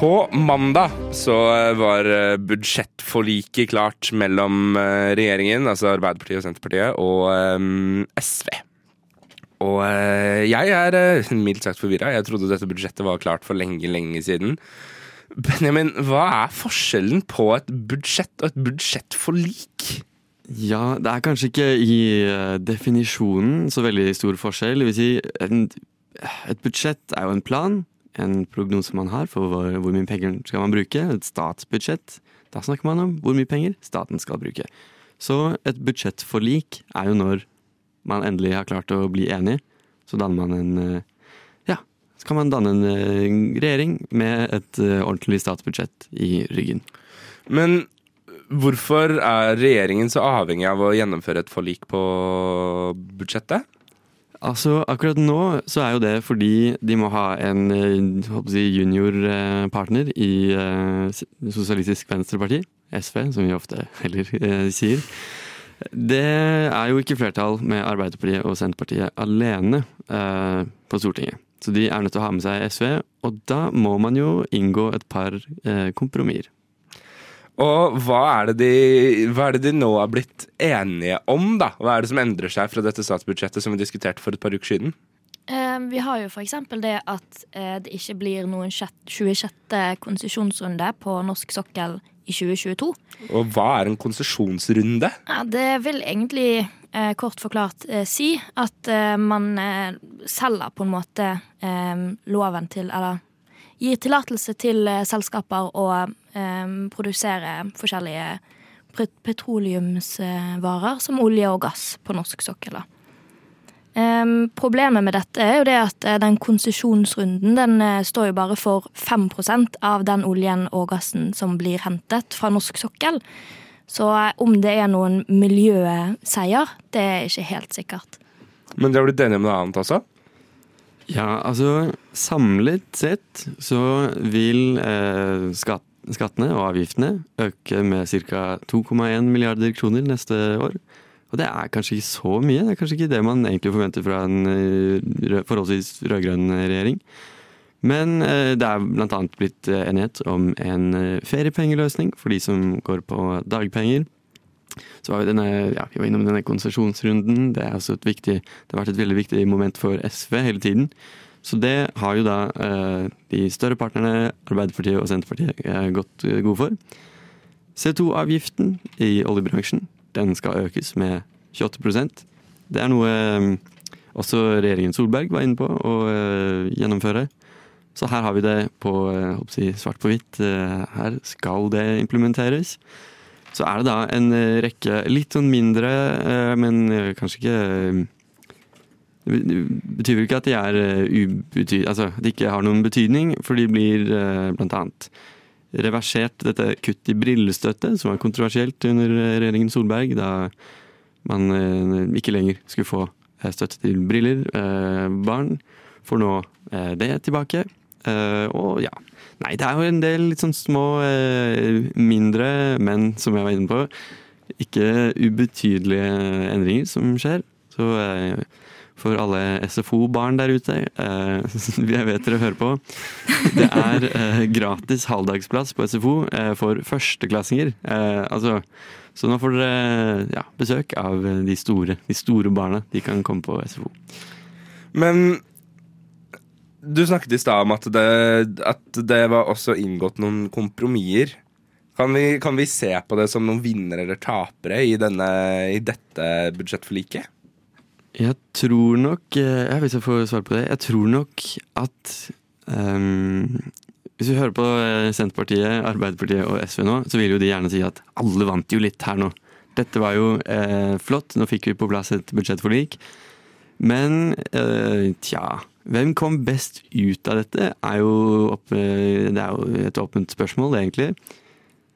På mandag så var eh, budsjettforliket klart mellom eh, regjeringen, altså Arbeiderpartiet og Senterpartiet, og eh, SV. Og eh, jeg er eh, mildt sagt forvirra. Jeg trodde dette budsjettet var klart for lenge, lenge siden. Benjamin, hva er forskjellen på et budsjett og et budsjettforlik? Ja, det er kanskje ikke i eh, definisjonen så veldig stor forskjell. Det vil si, et budsjett er jo en plan, en prognose man har for hvor, hvor mye penger skal man bruke. Et statsbudsjett, da snakker man om hvor mye penger staten skal bruke. Så et budsjettforlik er jo når man endelig har klart å bli enig. Så danner man en eh, Ja, så kan man danne en eh, regjering med et eh, ordentlig statsbudsjett i ryggen. Men hvorfor er regjeringen så avhengig av å gjennomføre et forlik på budsjettet? Altså, Akkurat nå så er jo det fordi de må ha en eh, jeg, juniorpartner i eh, Sosialistisk Venstreparti, SV, som vi ofte heller eh, sier. Det er jo ikke flertall med Arbeiderpartiet og Senterpartiet alene eh, på Stortinget. Så de er nødt til å ha med seg SV, og da må man jo inngå et par eh, kompromisser. Og hva er, det de, hva er det de nå er blitt enige om, da? Hva er det som endrer seg fra dette statsbudsjettet som vi diskuterte for et par uker siden? Eh, vi har jo f.eks. det at eh, det ikke blir noen 26. konsesjonsrunde på norsk sokkel i 2022. Og hva er en konsesjonsrunde? Ja, det vil egentlig eh, kort forklart si at man selger på en måte loven til Eller gir tillatelse til eh, selskaper å eh, produsere forskjellige petroleumsvarer som olje og gass på norsk sokkel. da. Problemet med dette er jo det at eh, den konsesjonsrunden den står jo bare for 5% av den oljen og gassen som blir hentet fra norsk sokkel. Så om det er noen miljøseier, det er ikke helt sikkert. Men de har blitt enige om noe annet også? Ja, altså samlet sett så vil eh, skatt, skattene og avgiftene øke med ca. 2,1 milliarder kroner neste år. Og det er kanskje ikke så mye. Det er kanskje ikke det man egentlig forventer fra en eh, rød- forholdsvis rød-grønn regjering. Men eh, det er bl.a. blitt eh, enighet om en eh, feriepengeløsning for de som går på dagpenger. Så var vi, denne, ja, vi var innom denne konsesjonsrunden. Det, det har vært et veldig viktig moment for SV hele tiden. Så det har jo da eh, de større partnerne, Arbeiderpartiet og Senterpartiet, eh, gått eh, gode for. CO2-avgiften i oljebransjen den skal økes med 28% Det er noe eh, også regjeringen Solberg var inne på å eh, gjennomføre. Så her har vi det på jeg, svart på hvitt. Her skal det implementeres. Så er det da en eh, rekke litt sånn mindre, eh, men eh, kanskje ikke Det betyr ikke at de er eh, ubety... Altså de ikke har noen betydning, for de blir bl.a. reversert dette kutt i brillestøtte, som var kontroversielt under regjeringen Solberg, da man ikke lenger skulle få støtte til briller. Barn får nå det tilbake. Eh, Og ja, Nei, det er jo en del litt sånn små, eh, mindre, men som jeg var inne på, ikke ubetydelige endringer som skjer. Så eh, for alle SFO-barn der ute, jeg vet dere hører på, det er gratis halvdagsplass på SFO for førsteklassinger. Altså, så nå får dere ja, besøk av de store, de store barna. De kan komme på SFO. Men du snakket i stad om at det, at det var også inngått noen kompromisser. Kan vi, kan vi se på det som noen vinnere eller tapere i, denne, i dette budsjettforliket? Jeg tror nok eh, ja, Hvis jeg får svare på det. Jeg tror nok at um, Hvis vi hører på eh, Senterpartiet, Arbeiderpartiet og SV nå, så vil jo de gjerne si at alle vant jo litt her nå. Dette var jo eh, flott, nå fikk vi på plass et budsjettforlik. Men eh, tja Hvem kom best ut av dette, er jo, opp, det er jo et åpent spørsmål, egentlig.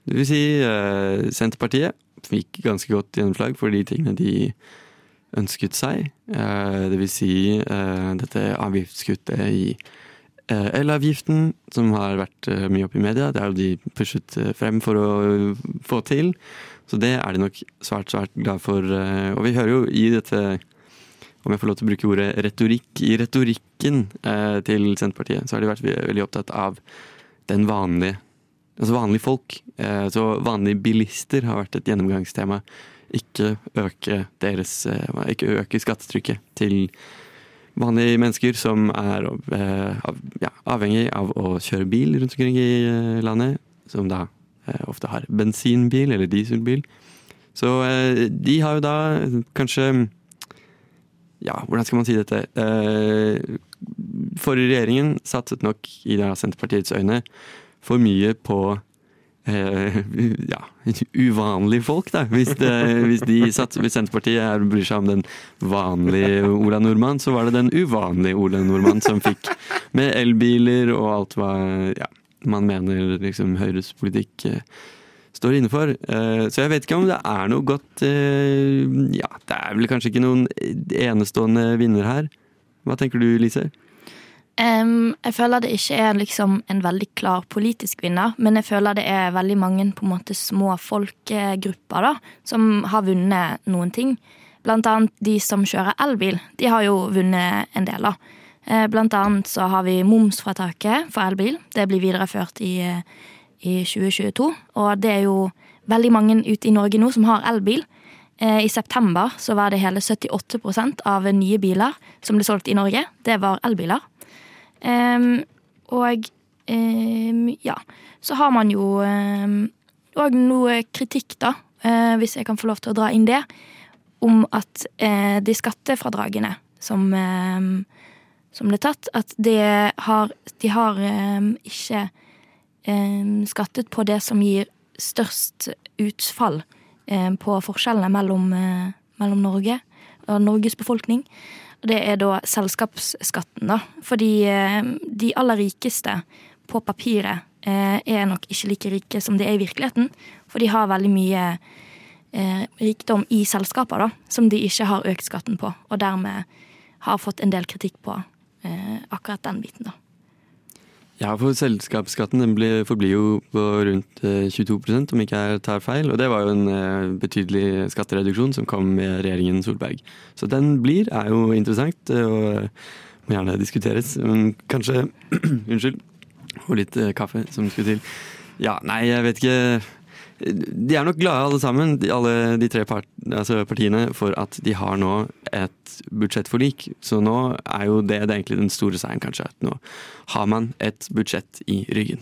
Det vil si eh, Senterpartiet fikk ganske godt gjennomslag for de tingene de ønsket seg. Eh, det vil si eh, dette avgiftskuttet i eh, elavgiften, som har vært eh, mye oppe i media. Det er jo de pushet eh, frem for å få til. Så det er de nok svært, svært glad for. eh, Og vi hører jo i dette, om jeg får lov til å bruke ordet retorikk, i retorikken eh, til Senterpartiet, så har de vært veldig opptatt av den vanlige Altså vanlige folk. Eh, Så vanlige bilister har vært et gjennomgangstema. Ikke øke deres eh, Ikke øke skattetrykket til vanlige mennesker som er eh, av, ja, avhengig av å kjøre bil rundt omkring i eh, landet. Som da eh, ofte har bensinbil eller dieselbil. Så de har jo da kanskje Ja, hvordan skal man si dette? Eh, Forrige regjeringen satset nok i da Senterpartiets øyne for mye på eh, ja, uvanlige folk, da. Hvis, det, hvis, de sats, hvis Senterpartiet er, bryr seg om den vanlige Ola Nordmann, så var det den uvanlige Ola Nordmann som fikk med elbiler og alt hva ja, man mener liksom Høyres politikk eh, står inne for. Eh, så jeg vet ikke om det er noe godt eh, Ja, det er vel kanskje ikke noen enestående vinner her. Hva tenker du, Lise? Um, jeg føler det ikke er liksom en veldig klar politisk vinner, men jeg føler det er veldig mange på en måte små folkegrupper da, som har vunnet noen ting. Blant annet de som kjører elbil. De har jo vunnet en del. da. Eh, Blant annet så har vi momsfrataket for elbil. Det blir videreført i, i 2022. Og det er jo veldig mange ute i Norge nå som har elbil. Eh, I september så var det hele 78% av nye biler som ble solgt i Norge. Det var elbiler. Og ja, så har man jo òg noe kritikk, da, eh, hvis jeg kan få lov til å dra inn det, om at eh, de skattefradragene som, som ble tatt, at de har, de har ikke skattet på det som gir størst utfall em, på forskjellene mellom, eh, mellom Norge og Norges befolkning. Og det er da selskapsskatten, da. Fordi eh, de aller rikeste på papiret eh, er nok ikke like rike som de er i virkeligheten. For de har veldig mye eh, rikdom i selskaper da, som de ikke har økt skatten på. Og dermed har fått en del kritikk på eh, akkurat den biten, da. Ja, for selskapsskatten den forblir jo på rundt eh, 22% om ikke jeg tar feil. Og det var jo en eh, betydelig skattereduksjon som kom med regjeringen Solberg. Så den blir, er jo interessant eh, og må gjerne diskuteres. Men kanskje Unnskyld. Og litt eh, kaffe som skulle til. Ja, nei, jeg vet ikke. De er nok glade alle sammen, de, alle de tre part, altså partiene, for at de har nå et budsjettforlik. Så nå er jo det, det er egentlig den store seieren, kanskje. At nå har man et budsjett i ryggen.